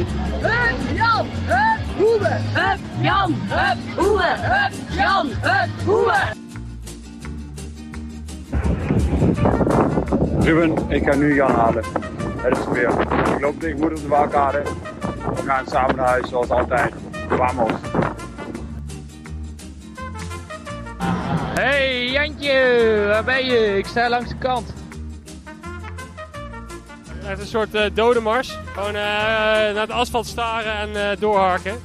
Hup Jan, hup. Hup Jan, hup. Hup Jan, hup. Ruben, ik ga nu Jan halen. Het is weer. Ik loop tegenwoordig op de. We gaan samen naar huis zoals altijd. Vamos. Hey Jantje, waar ben je? Ik sta langs de kant. Is een soort uh, dodemars. Gewoon uh, naar het asfalt staren en uh, doorharken.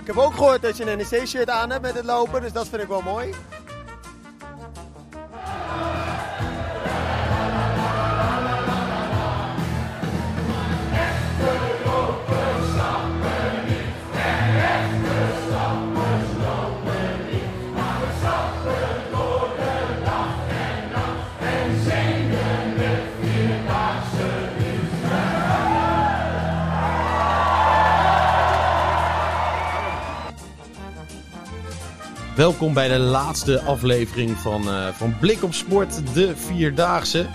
Ik heb ook gehoord dat je een NEC-shirt aan hebt met het lopen, dus dat vind ik wel mooi. Welkom bij de laatste aflevering van, uh, van Blik op Sport, de Vierdaagse.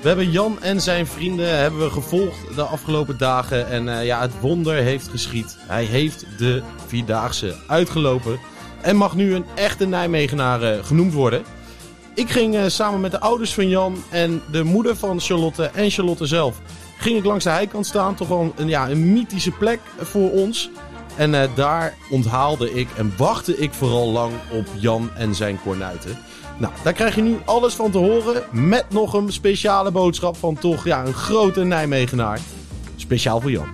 We hebben Jan en zijn vrienden hebben we gevolgd de afgelopen dagen. En uh, ja, het wonder heeft geschied. Hij heeft de Vierdaagse uitgelopen. En mag nu een echte Nijmegenaar uh, genoemd worden. Ik ging samen met de ouders van Jan en de moeder van Charlotte en Charlotte zelf... ging ik langs de heikant staan. Toch wel een, ja, een mythische plek voor ons... En uh, daar onthaalde ik en wachtte ik vooral lang op Jan en zijn kornuiten. Nou, daar krijg je nu alles van te horen. Met nog een speciale boodschap van toch ja, een grote Nijmegenaar. Speciaal voor Jan.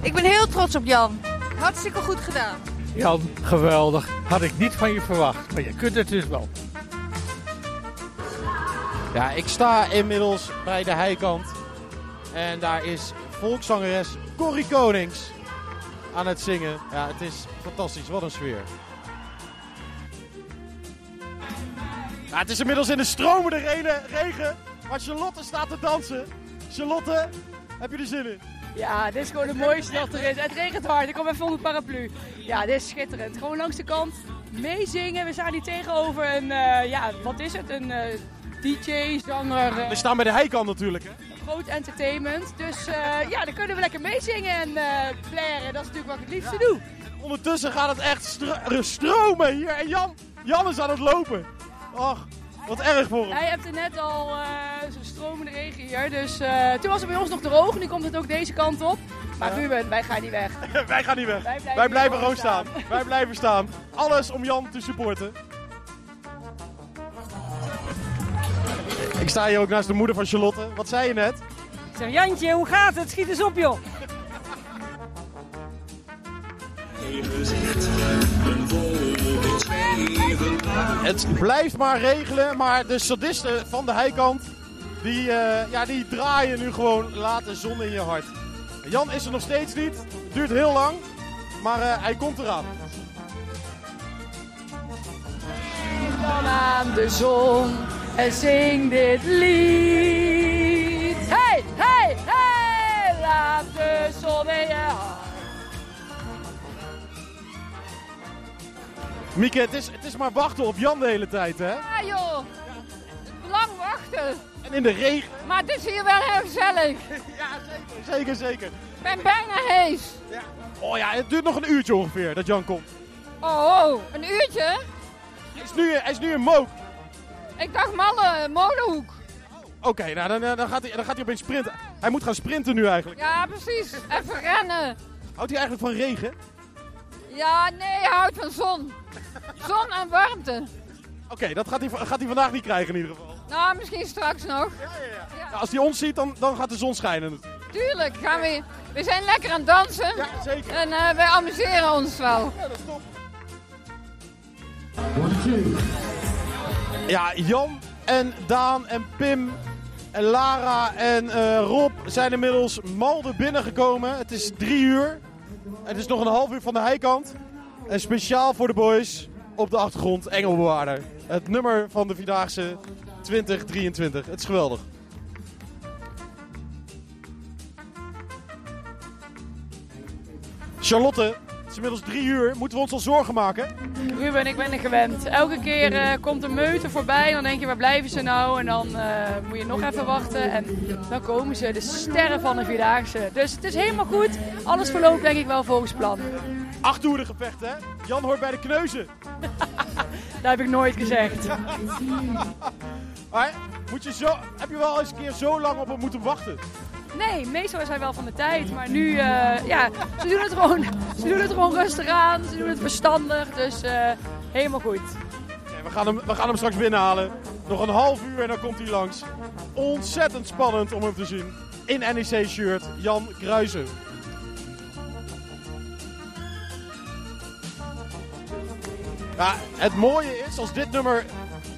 Ik ben heel trots op Jan. Hartstikke goed gedaan. Jan, geweldig. Had ik niet van je verwacht. Maar je kunt het dus wel. Ja, ik sta inmiddels bij de heikant. En daar is volkszangeres Corrie Konings aan het zingen. Ja, het is fantastisch. Wat een sfeer. Ja, het is inmiddels in de stromende regen, maar Charlotte staat te dansen. Charlotte, heb je er zin in? Ja, dit is gewoon de mooiste dag er is. Het regent hard, ik kom even onder paraplu. Ja, dit is schitterend. Gewoon langs de kant meezingen. We staan hier tegenover een, uh, ja, wat is het? Een uh, DJ, zanger. Uh, We staan bij de heikant natuurlijk, hè? Groot entertainment. Dus uh, ja, dan kunnen we lekker meezingen en uh, blaren. Dat is natuurlijk wat ik het liefste doe. Ondertussen gaat het echt stro stromen hier. En Jan, Jan is aan het lopen. Och, wat erg voor hem. Hij hebt er net al uh, zo'n stromende regen hier. Dus toen was het bij ons nog droog. Nu komt het ook deze kant op. Maar ja. Ruben, wij gaan niet weg. wij gaan niet weg. Wij blijven, wij blijven gewoon staan. staan. wij blijven staan. Alles om Jan te supporten. Ik sta hier ook naast de moeder van Charlotte. Wat zei je net? Ik zeg, Jantje, hoe gaat het? Schiet eens op, joh. Het blijft maar regelen, maar de sadisten van de heikant, die, uh, ja, die draaien nu gewoon, laat de zon in je hart. Jan is er nog steeds niet, het duurt heel lang, maar uh, hij komt eraan. Dan aan de zon en zing dit lied. Hey, hey, hey, laat de zon in je hart. Mieke, het is, het is maar wachten op Jan de hele tijd, hè? Ja, joh. Lang wachten. En in de regen. Maar het is hier wel heel gezellig. ja, zeker, zeker, zeker. Ik ben bijna hees. Ja. Oh ja, het duurt nog een uurtje ongeveer dat Jan komt. Oh, oh een uurtje? Hij is nu, hij is nu in Mook. Ik dacht Malle, Molenhoek. Oké, okay, nou dan, dan, gaat hij, dan gaat hij opeens sprinten. Hij moet gaan sprinten nu eigenlijk. Ja, precies. Even rennen. Houdt hij eigenlijk van regen? Ja, nee, hij houdt van zon. Zon en warmte. Oké, okay, dat gaat hij, gaat hij vandaag niet krijgen in ieder geval. Nou, misschien straks nog. Ja, ja, ja. ja. Nou, als hij ons ziet, dan, dan gaat de zon schijnen Tuurlijk, gaan we, we zijn lekker aan het dansen. Ja, zeker. En uh, wij amuseren ons wel. Ja, dat is top. Ja, Jan en Daan en Pim en Lara en uh, Rob zijn inmiddels Malden binnengekomen. Het is drie uur. Het is nog een half uur van de heikant. En speciaal voor de boys op de achtergrond Engelbewaarder. Het nummer van de Vierdaagse 2023. Het is geweldig. Charlotte, is inmiddels drie uur. Moeten we ons al zorgen maken? Ruben, ik ben er gewend. Elke keer eh, komt een meute voorbij en dan denk je, waar blijven ze nou? En dan eh, moet je nog even wachten en dan komen ze, de sterren van de Vierdaagse. Dus het is helemaal goed. Alles verloopt denk ik wel volgens plan. Acht uur gevecht, hè? Jan hoort bij de kneuzen. Dat heb ik nooit gezegd. Maar moet je zo, heb je wel eens een keer zo lang op hem moeten wachten? Nee, meestal is hij wel van de tijd. Maar nu, eh, ja, ze doen, het gewoon, ze doen het gewoon rustig aan. Ze doen het verstandig. Dus eh, helemaal goed. We, gaan hem, we gaan hem straks binnenhalen. Nog een half uur en dan komt hij langs. Ontzettend spannend om hem te zien. In NEC-shirt, Jan Kruijzen. Ja, het mooie is, als dit nummer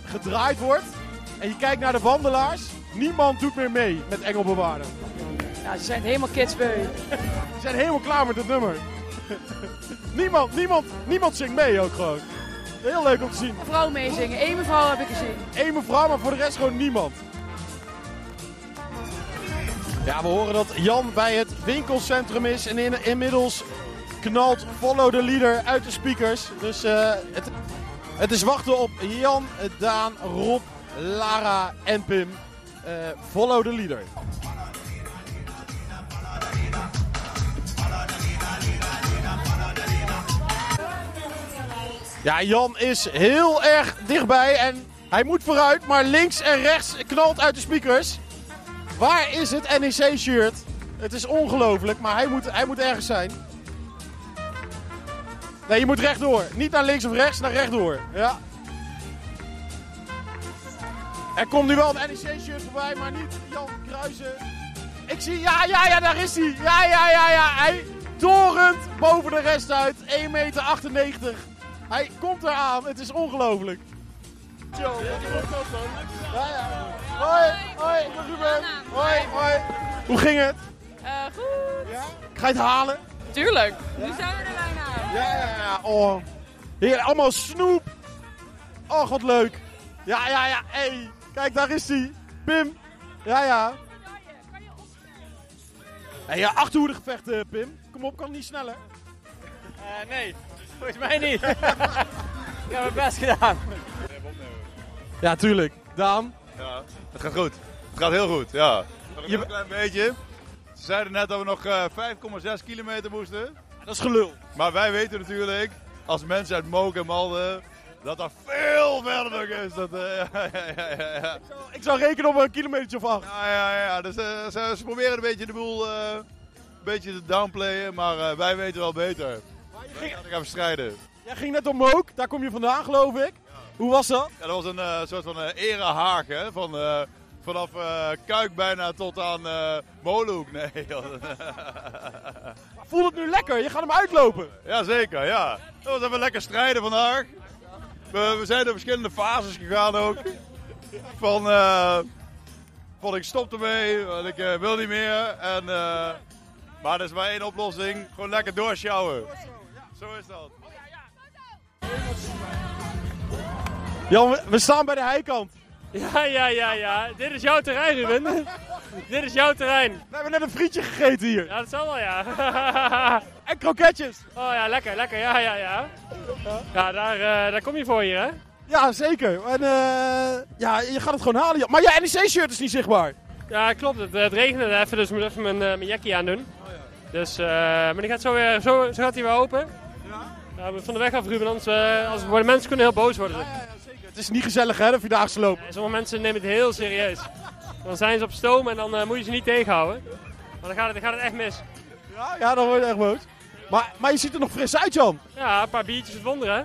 gedraaid wordt en je kijkt naar de wandelaars, niemand doet meer mee met Engelbewaarder. Ja, ze zijn helemaal kidsbeu. Ze zijn helemaal klaar met dit nummer. niemand, niemand, niemand zingt mee ook gewoon. Heel leuk om te zien. Een vrouw meezingen. Eén mevrouw heb ik gezien. Eén mevrouw, maar voor de rest gewoon niemand. Ja, we horen dat Jan bij het winkelcentrum is en in, inmiddels knalt Follow the Leader uit de speakers. Dus eh, het, het is wachten op Jan, Daan, Rob, Lara en Pim. Eh, follow the Leader. Ja, Jan is heel erg dichtbij en hij moet vooruit, maar links en rechts knalt uit de speakers. Waar is het NEC-shirt? Het is ongelooflijk, maar hij moet, hij moet ergens zijn. Nee, je moet rechtdoor. Niet naar links of rechts, naar rechtdoor. Ja. Er komt nu wel een NEC-shirt voorbij, maar niet Jan Kruijzen. Ik zie, ja, ja, ja, daar is hij. Ja, ja, ja, ja. Hij torent boven de rest uit. 1,98 meter. Hij komt eraan. Het is ongelooflijk. Joe, wat is dat dan? Hoi, hoi, Ruben. Hoi, hoi. Hoe ging het? goed. Ga je het halen? Tuurlijk. Nu zijn we er bijna. Ja, ja, ja. Oh. Hier, allemaal snoep. Oh, wat leuk. Ja, ja, ja. Hey, kijk, daar is hij. Pim. Ja, ja. Hey, ja, achterhoede gevechten, Pim. Kom op, kan het niet sneller. nee, volgens mij niet. ik heb mijn best gedaan. Ja, tuurlijk. Daan. Ja, het gaat goed. Het gaat heel goed, ja. Nog een klein beetje. Ze zeiden net dat we nog eh, 5,6 kilometer moesten. Dat is gelul. Maar wij weten natuurlijk, als mensen uit Mook en Malden, dat dat veel verder nog is. Dat, eh, ja, ja, ja, ja, ja. Ik zou rekenen op een kilometer of acht. Ja, ja, ja. Dus, eh, ze, ze proberen een beetje de boel eh, een beetje te downplayen, maar eh, wij weten wel beter. Wij gaan gaan strijden. Jij ging net omhoog. Daar kom je vandaan, geloof ik. Hoe was dat? Ja, dat was een eh, soort van eh erehaag, hè? Van, eh, vanaf Kuik bijna tot aan Molenhoek. Nee. Voelt het nu lekker? Je gaat hem uitlopen. Jazeker, ja. Dat was even lekker strijden vandaag. We, we zijn door verschillende fases gegaan ook. Van, van ik stop ermee, want ik wil niet meer. En, maar er is maar één oplossing, gewoon lekker doorsjouwen. Zo is dat. Jan, we- we staan bij de heikant. Ja, ja, ja, ja. Dit is jouw terrein, Ruben. Dit is jouw terrein. We hebben net een frietje gegeten hier. Ja, dat zal wel, ja. En kroketjes. Oh ja, lekker, lekker. Ja, ja, ja. Ja, daar, eh, daar kom je voor hier, hè? Ja, zeker. En eh, ja, je gaat het gewoon halen. Jan. Maar je NEC-shirt is niet zichtbaar. Ja, klopt. Het, het regende even, dus ik moet even mijn, eh, mijn jackie aandoen. Dus, eh, maar die gaat zo weer, zo, zo gaat hij weer open. Ja, we van de weg af, Ruben, anders eh, als worden mensen kunnen heel boos worden. Het is niet gezellig, hè, de Vierdaagse loop. En sommige mensen nemen het heel serieus. Dan zijn ze op stoom en dan eh, moet je ze niet tegenhouden. Maar dan gaat het, dan gaat het echt mis. Ja, ja, dan word je echt boos. Maar, maar je ziet er nog fris uit, Jan. Ja, een paar biertjes, het wonder, hè? Je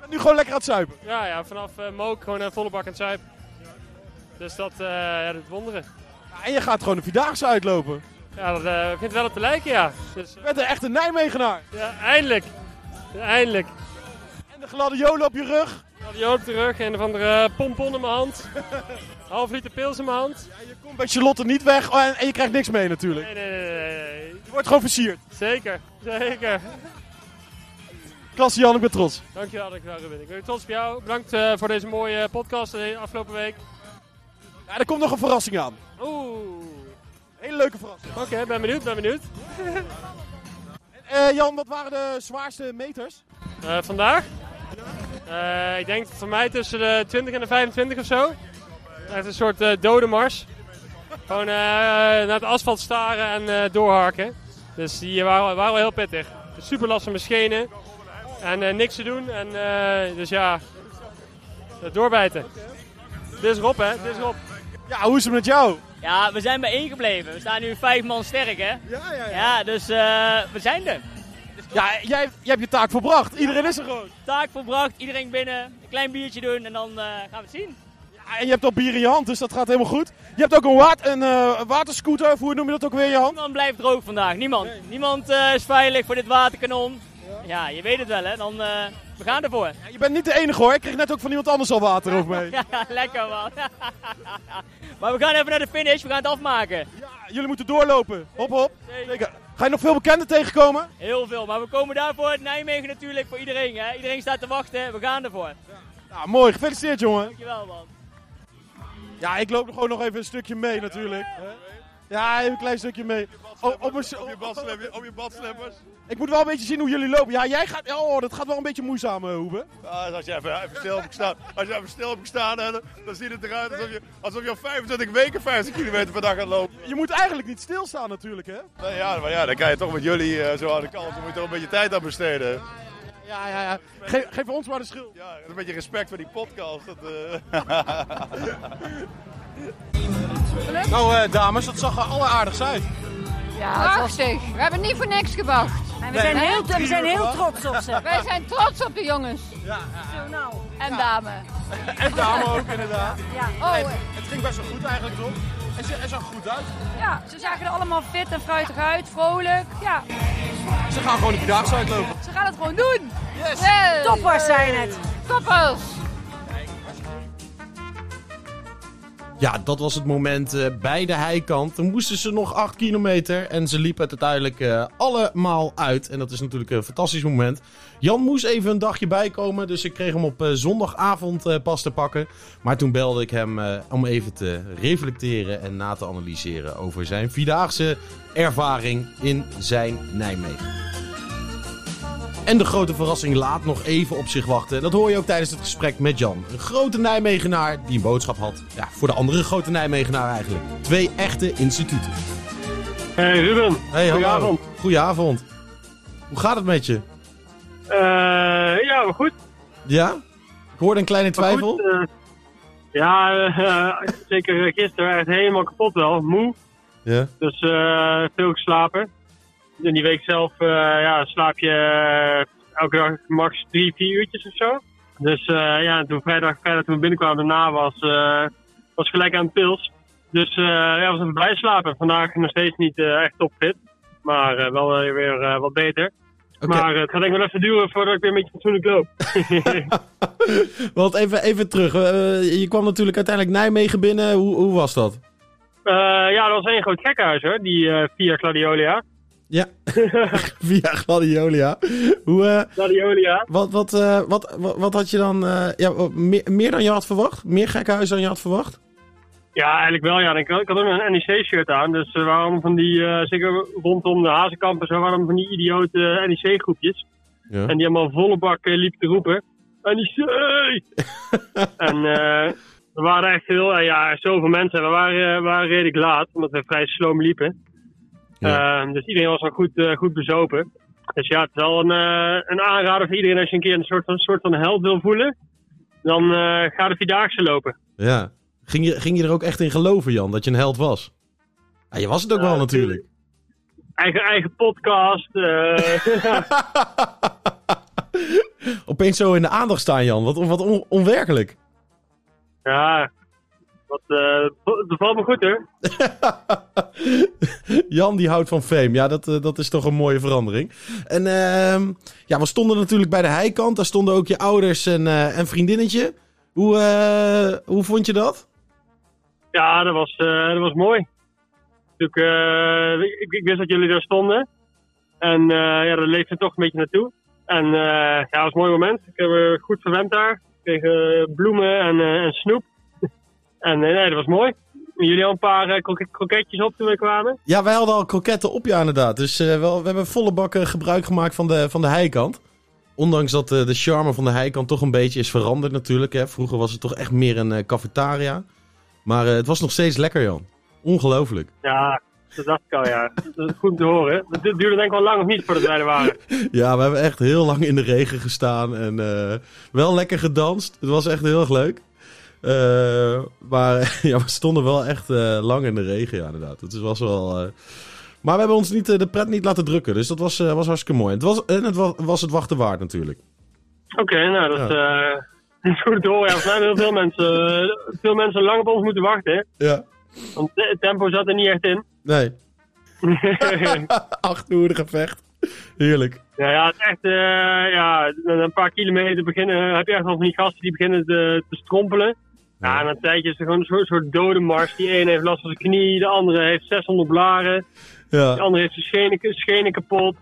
bent nu gewoon lekker aan het zuipen. Ja, ja vanaf eh Mook gewoon een volle bak aan het zuipen. Dus dat, ja, dat wonderen. Ja, en je gaat gewoon de Vierdaagse uitlopen. Ja, dat eh vindt wel op te lijken, ja. Dus, Je bent een echte Nijmegenaar. ja, eindelijk. Eindelijk. En de gladiolen op je rug. Die op de rug en van de eh, pompon in mijn hand. Half liter pils in mijn hand. Je komt bij Charlotte niet weg oh, en, en je krijgt niks mee natuurlijk. Nee, nee, nee, nee. Je wordt gewoon versierd. Zeker, zeker. Klasse Jan, ik ben trots. Dankjewel, dankjewel Ruben. Ik ben trots op jou. Bedankt eh, voor deze mooie podcast de afgelopen week. Ja, er komt nog een verrassing aan. Oeh. Hele leuke verrassing. Oké, ben benieuwd, ben benieuwd. Eh, Jan, wat waren de zwaarste meters? Eh, vandaag? Eh, ik denk voor mij tussen de 20 en de 25 of zo. Echt een soort dode mars. Gewoon naar het asfalt staren en doorharken. Dus die waren, waren wel heel pittig. Super last van mijn schenen. En niks te doen. En, dus ja, doorbijten. Dit is Rob, hè? Dit is Rob. Ja, hoe is het met jou? Ja, we zijn bijeengebleven. We staan nu vijf man sterk, hè? Ja, ja, ja. Ja, dus eh, we zijn er. Ja, jij, jij hebt je taak volbracht. Iedereen is er gewoon. Taak volbracht, iedereen binnen, een klein biertje doen en dan eh, gaan we het zien. Ja, en je hebt al bier in je hand, dus dat gaat helemaal goed. Je hebt ook een, water, een eh, waterscooter, of hoe noem je dat ook weer in je hand? Niemand blijft droog vandaag, niemand. Niemand is veilig voor dit waterkanon. Ja, je weet het wel, hè? Dan, eh, we gaan ervoor. Ja, je bent niet de enige hoor, ik kreeg net ook van iemand anders al water over mee. Ja, lekker man. maar we gaan even naar de finish, we gaan het afmaken. Ja, jullie moeten doorlopen. Hop, hop. Zeker. Ga je nog veel bekenden tegenkomen? Heel veel, maar we komen daarvoor. Nijmegen natuurlijk voor iedereen, hè? Iedereen staat te wachten, we gaan ervoor. Ja, mooi. Gefeliciteerd, jongen. Dankjewel man. Ja, ik loop gewoon nog even een stukje mee natuurlijk. Ja, even een klein stukje mee. Oh, op, een, Op je badslippers. Op je badslippers. ik moet wel een beetje zien hoe jullie lopen. Ja, jij gaat... Oh, dat gaat wel een beetje moeizaam, uh, Hoebe. Ah, als je even, even stil hebt gestaan, als je even stil hebt gestaan, dan ziet het eruit alsof je, alsof je al 25 weken 50 kilometer per dag gaat lopen. Je moet eigenlijk niet stilstaan natuurlijk, hè? Nou ja, maar ja, dan kan je toch met jullie eh, zo aan de kant, dan moet je toch een beetje tijd aan besteden. Ja, ja, ja. Geef, geef ons maar de schuld. Ja, een beetje respect voor die podcast. Dat, eh. Nou, eh, dames, dat zag er alleraardigst uit. Ja, prachtig. We hebben niet voor niks gewacht. En we, zijn heel, we zijn heel trots op ze. Wij zijn trots op de jongens. Ja, Zo nou. En dame. en dame ook inderdaad. Ja. Oh, Nee, het ging best wel goed eigenlijk, toch? En ze, er zag goed uit. ja, ze zagen er allemaal fit en fruitig uit, vrolijk. Ja, Ze gaan gewoon de Vierdaagse uitlopen. ze gaan het gewoon doen. Yes! Hey. Toppers zijn het. Toppers. Ja, dat was het moment eh, bij de heikant. Toen moesten ze nog 8 kilometer en ze liepen het uiteindelijk eh, allemaal uit. En dat is natuurlijk een fantastisch moment. Jan moest even een dagje bijkomen, dus ik kreeg hem op eh, zondagavond pas te pakken. Maar toen belde ik hem om even te reflecteren en na te analyseren over zijn vierdaagse ervaring in zijn Nijmegen. En de grote verrassing laat nog even op zich wachten. Dat hoor je ook tijdens het gesprek met Jan. Een grote Nijmegenaar die een boodschap had. Ja, voor de andere grote Nijmegenaar eigenlijk. Twee echte instituten. Hey Ruben, Hey. Goedenavond. Goedenavond. Hoe gaat het met je? Eh, ja, maar goed. Ja? Ik hoorde een kleine twijfel. goed, eh, ja, eh, zeker gisteren echt helemaal kapot wel. Moe. Ja. Dus veel geslapen. In die week zelf eh, ja, slaap je eh, elke dag max drie, vier uurtjes of zo. Dus eh, ja, toen vrijdag, vrijdag toen we binnenkwamen daarna was, was gelijk aan het pils. Dus ja, was even blij slapen. Vandaag nog steeds niet echt topfit. Maar wel weer wat beter. Maar het gaat denk ik wel even duren voordat ik weer een beetje fatsoenlijk loop. Want even, even terug. Je kwam natuurlijk uiteindelijk Nijmegen binnen. Hoe, hoe was dat? Ja, dat was één groot gekkenhuis hoor, die eh, via Gladiolia. Ja, via Gladiolia. Hoe, eh, Gladiolia. wat, wat, eh, wat, wat, wat had je dan... eh, ja, meer, meer dan je had verwacht? Meer gekkenhuis dan je had verwacht? Ja, eigenlijk wel. Ja. Ik, had- ik had ook nog een NEC-shirt aan. Dus allemaal van die, zeker rondom de Hazenkamp en zo, allemaal van die idiote NEC-groepjes. Ja. En die allemaal volle bak liepen te roepen. NEC! en we waren echt heel, ja, zoveel mensen. We waren, we waren redelijk laat, omdat we vrij sloom liepen. Eh, dus iedereen was al goed, eh, goed bezopen. Dus ja, het is wel een, eh, een aanrader voor iedereen als je een keer een soort van, soort van held wil voelen. Dan eh, ga de Vierdaagse lopen. Ja. Ging je, ging je er ook echt in geloven, Jan, dat je een held was? Ja, je was het ook wel natuurlijk. Eigen, eigen podcast. Opeens zo in de aandacht staan, Jan. Wat, wat on- onwerkelijk. ja, wat, eh, dat valt me goed hoor. Jan die houdt van fame. Ja, dat, eh, dat is toch een mooie verandering. En ehm, ja, we stonden natuurlijk bij de heikant. Daar stonden ook je ouders en, eh, en vriendinnetje. Hoe, hoe vond je dat? Ja, dat was, dat was mooi. Natuurlijk, ik, ik wist dat jullie daar stonden. En ja, daar leefde toch een beetje naartoe. En ja, dat was een mooi moment. Ik heb er goed verwend daar. Ik kreeg bloemen en, en snoep. En eh, nee, dat was mooi. Jullie al een paar eh, kroket- kroketjes op toen we kwamen? Ja, wij hadden al kroketten op, ja, inderdaad. Dus eh, wel, we hebben volle bakken gebruik gemaakt van de, van de heikant. Ondanks dat eh, de charme van de heikant toch een beetje is veranderd natuurlijk. Hè. Vroeger was het toch echt meer een eh, cafetaria. Maar eh, het was nog steeds lekker, Jan. Ongelooflijk. Ja, dat dacht ik al, ja. Dat is goed om te horen. Het duurde denk ik wel lang of niet voordat wij er waren. Ja, we hebben echt heel lang in de regen gestaan en eh, wel lekker gedanst. Het was echt heel erg leuk. Eh, maar ja, we stonden wel echt eh, lang in de regen, ja, inderdaad. Het was wel... eh, Maar we hebben ons niet, de pret niet laten drukken, dus dat was, was hartstikke mooi. Het was, en het was, was het wachten waard natuurlijk. Oké, nou, dat, is, goed horen. Ja, volgens mij hebben heel veel mensen, veel mensen lang op ons moeten wachten. hè. Ja. Want het tempo zat er niet echt in. Nee. Acht uur gevecht. Heerlijk. Ja, ja, het is echt, ja, een paar kilometer beginnen, heb je echt van die gasten die beginnen te, te strompelen. Ja, en een tijdje is er gewoon een soort, soort dode mars. Die ene heeft last van zijn knie, de andere heeft 600 blaren. Ja. De andere heeft zijn schenen, schenen kapot.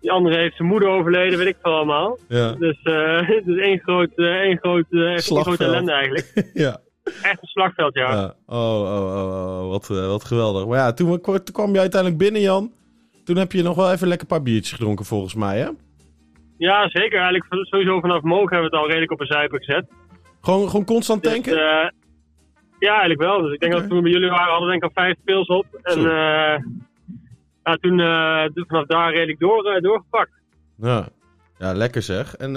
Die andere heeft zijn moeder overleden, weet ik veel allemaal. Ja. Dus eh, het is één groot, eh, één groot, eh, één Slagveld. grote ellende eigenlijk. ja. Echt een slagveld, ja. Ja. Oh, oh, oh, oh, wat, eh, wat geweldig. Maar ja, toen, kwam je uiteindelijk binnen, Jan. Toen heb je nog wel even lekker een paar biertjes gedronken, volgens mij, hè? Ja, zeker. Eigenlijk sowieso vanaf mogen hebben we het al redelijk op een zuipen gezet. Gewoon, gewoon constant Dus, tanken? eh, ja, eigenlijk wel. Dus ik denk dat toen we bij jullie waren, hadden we denk ik al vijf pils op. En eh, ja, toen eh, vanaf daar redelijk door, doorgepakt. Ja. ja, lekker zeg. En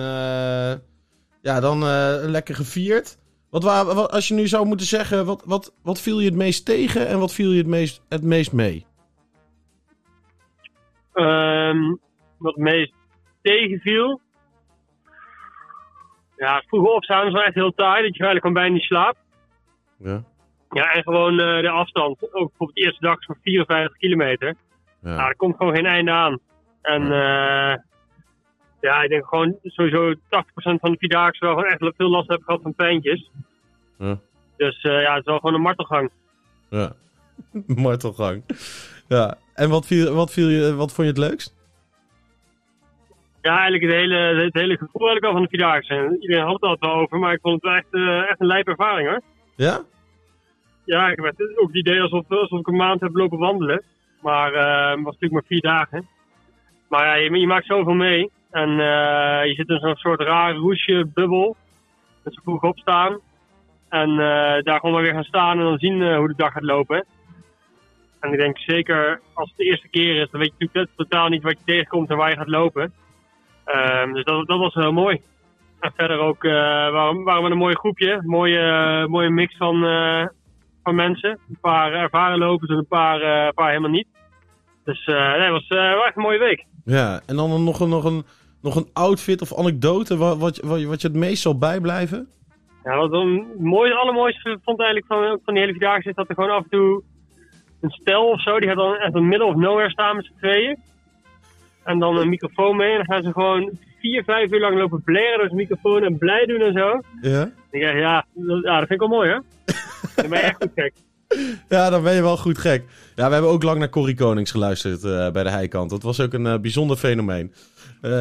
ja, dan lekker gevierd. Wat, wa- wat, als je nu zou moeten zeggen, wat, wat, wat viel je het meest tegen en wat viel je het meest, het meest mee? Ehm, wat meest tegenviel. Ja, het vroege opstaan is wel echt heel taai, dat je eigenlijk gewoon bijna niet slaapt. Ja. Ja, en gewoon eh, de afstand. Ook bijvoorbeeld de eerste dag is van 54 kilometer. Ja. Nou, er komt gewoon geen einde aan. En eh, ja, ik denk gewoon sowieso 80% van de Vierdaagse wel gewoon echt veel last hebben gehad van pijntjes. Ja. Dus eh, ja, het is wel gewoon een martelgang. Ja. Martelgang. Ja. En wat, viel, wat, viel je, wat vond je het leukst? Ja, eigenlijk het hele, het hele gevoel eigenlijk al van de Vierdaagse. En Iedereen had het altijd wel over, maar ik vond het wel echt, eh, echt een lijpe ervaring hoor. Ja? Ja, ik heb ook het idee alsof, alsof ik een maand heb lopen wandelen. Maar eh, het was natuurlijk maar vier dagen. Maar ja, je, je maakt zoveel mee. En eh, je zit in zo'n soort rare roesje, bubbel. Met zo vroeg opstaan. En daar gewoon maar weer gaan staan en dan zien hoe de dag gaat lopen. En ik denk zeker als het de eerste keer is, dan weet je natuurlijk totaal niet wat je tegenkomt en waar je gaat lopen. Ehm, dus dat, dat was heel mooi. En verder ook waren, waren we een mooi groepje. Mooie, uh, mooie mix van, uh, van mensen. Een paar ervaren lopers en een paar, uh, een paar helemaal niet. Dus nee, het was echt een mooie week. Ja, en dan nog een, nog een, nog een outfit of anekdote wat, wat, wat, wat je het meest zal bijblijven? Ja, wat het mooiste, allermooiste vond eigenlijk van, van die hele vierdaagse is dat er gewoon af en toe een stel of zo, die gaat dan echt in middle of nowhere staan met z'n tweeën. En dan een microfoon mee en dan gaan ze gewoon vier, vijf uur lang lopen blaren door zijn microfoon en blij doen en zo. Ja? Ik denk, ja, dat, ja, dat vind ik wel mooi hè. dan ben je echt goed gek. Ja, dan ben je wel goed gek. Ja, we hebben ook lang naar Corrie Konings geluisterd uh, bij de Heikant. Dat was ook een uh, bijzonder fenomeen. Uh,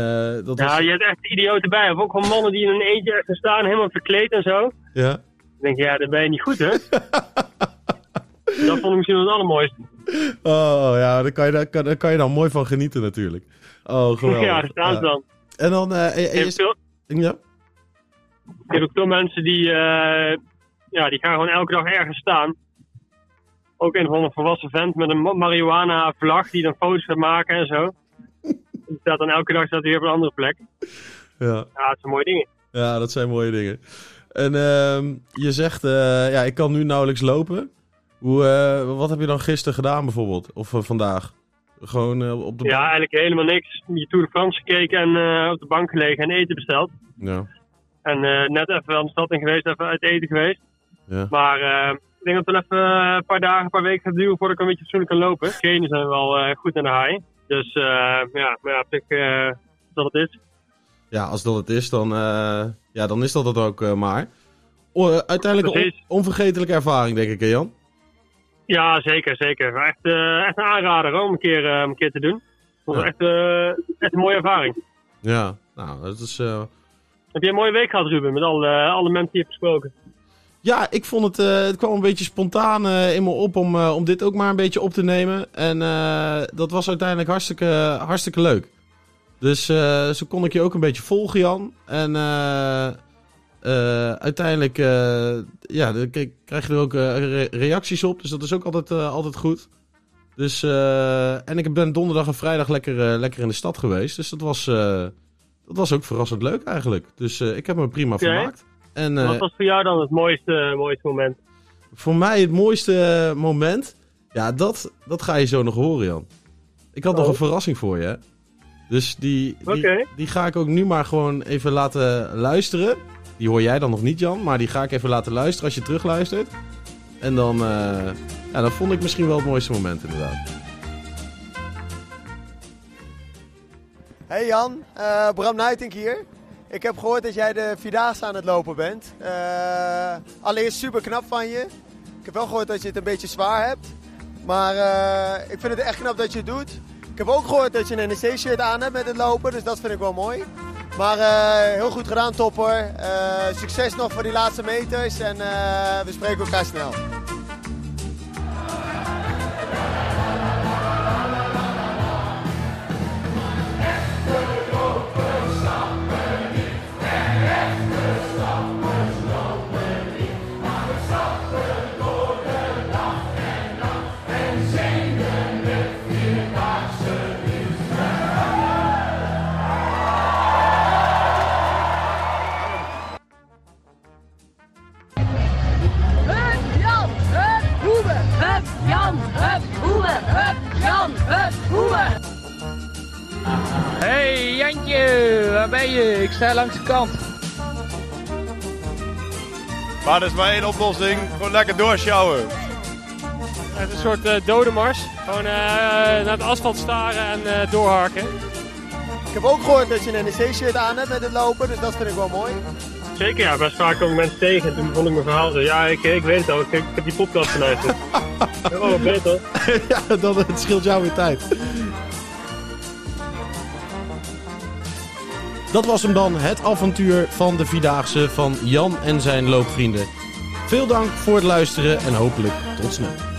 dat ja, was... je hebt echt idioten bij. Of ook gewoon mannen die in een eentje ergens staan, helemaal verkleed en zo. Ja. Ik denk, ja, dan ben je niet goed, hè? dat vond ik misschien wel het allermooiste. Oh, ja, daar kan, je, daar, kan, daar kan je dan mooi van genieten natuurlijk. Oh, geweldig. ja, staan ze dan. En dan... Uh, en, en je... veel... Ja? Je hebt ook veel mensen die, uh, ja, die gaan gewoon elke dag ergens staan. Ook een van een volwassen vent met een marihuana vlag die dan foto's gaat maken en zo. Die staat dan elke dag staat weer op een andere plek. Ja. Ja, dat zijn mooie dingen. Ja, dat zijn mooie dingen. En uh, je zegt, uh, ja, ik kan nu nauwelijks lopen. Hoe, uh, wat heb je dan gisteren gedaan bijvoorbeeld? Of uh, vandaag? Gewoon op de Ja, eigenlijk helemaal niks. Je Tour de France gekeken en op de bank gelegen en eten besteld. Ja. En net even aan de stad in geweest, even uit eten geweest. Ja. Maar ik denk dat we even een paar dagen, een paar weken gaat duren voordat ik een beetje fatsoenlijk kan lopen. Genen zijn wel goed aan de haai. Dus ja, maar ja, ik, dat het is. Ja, als dat het is, dan, ja, dan is dat het ook maar. O, uiteindelijk een on onvergetelijke ervaring, denk ik, hè Jan? Ja, zeker, zeker. Echt, echt een aanrader hoor, om een keer, een keer te doen. Dat was ja. echt, echt een mooie ervaring. Ja, nou, dat is... Heb je een mooie week gehad, Ruben, met alle, alle mensen die je hebt gesproken? Ja, ik vond het, eh, het kwam een beetje spontaan eh, in me op om, eh, om dit ook maar een beetje op te nemen. En eh, dat was uiteindelijk hartstikke, hartstikke leuk. Dus eh, zo kon ik je ook een beetje volgen, Jan. En eh, uiteindelijk eh, ja, dan krijg je er ook eh, re- reacties op. Dus dat is ook altijd, altijd goed. Dus, en ik ben donderdag en vrijdag lekker, lekker in de stad geweest. Dus dat was, dat was ook verrassend leuk eigenlijk. Dus ik heb me prima Oké. vermaakt. En, Wat was voor jou dan het mooiste, mooiste moment? voor mij het mooiste moment. Ja, dat, dat ga je zo nog horen, Jan. Ik had nog Oh. een verrassing voor je. hè. Dus die, die ga ik ook nu maar gewoon even laten luisteren. Die hoor jij dan nog niet, Jan. Maar die ga ik even laten luisteren als je terugluistert. En dan, eh, ja, dan vond ik misschien wel het mooiste moment, inderdaad. Hey Jan, eh, Bram Nuitink hier. Ik heb gehoord dat jij de Vierdaagse aan het lopen bent. Eh, allereerst super knap van je. Ik heb wel gehoord dat je het een beetje zwaar hebt. Maar ik vind het echt knap dat je het doet. Ik heb ook gehoord dat je een NEC-shirt aan hebt met het lopen, dus dat vind ik wel mooi. Maar eh, heel goed gedaan, topper. Eh, succes nog voor die laatste meters en eh, we spreken elkaar snel. Hey Jantje, waar ben je? Ik sta langs de kant. Maar er is maar één oplossing. Gewoon lekker doorsjouwen. Het is een soort eh, dode mars. Gewoon eh, naar het asfalt staren en eh, doorharken. Ik heb ook gehoord dat je een NEC-shirt aan hebt met het lopen, dus dat vind ik wel mooi. Zeker ja, best vaak komen mensen tegen. En toen vond ik mijn verhaal zo. Ja, ik, ik weet het al. Ik, ik heb die podcast geluisterd. oh, wat beter. ja, dan, het scheelt jou weer tijd. Dat was hem dan, het avontuur van de Vierdaagse van Jan en zijn loopvrienden. Veel dank voor het luisteren en hopelijk tot snel.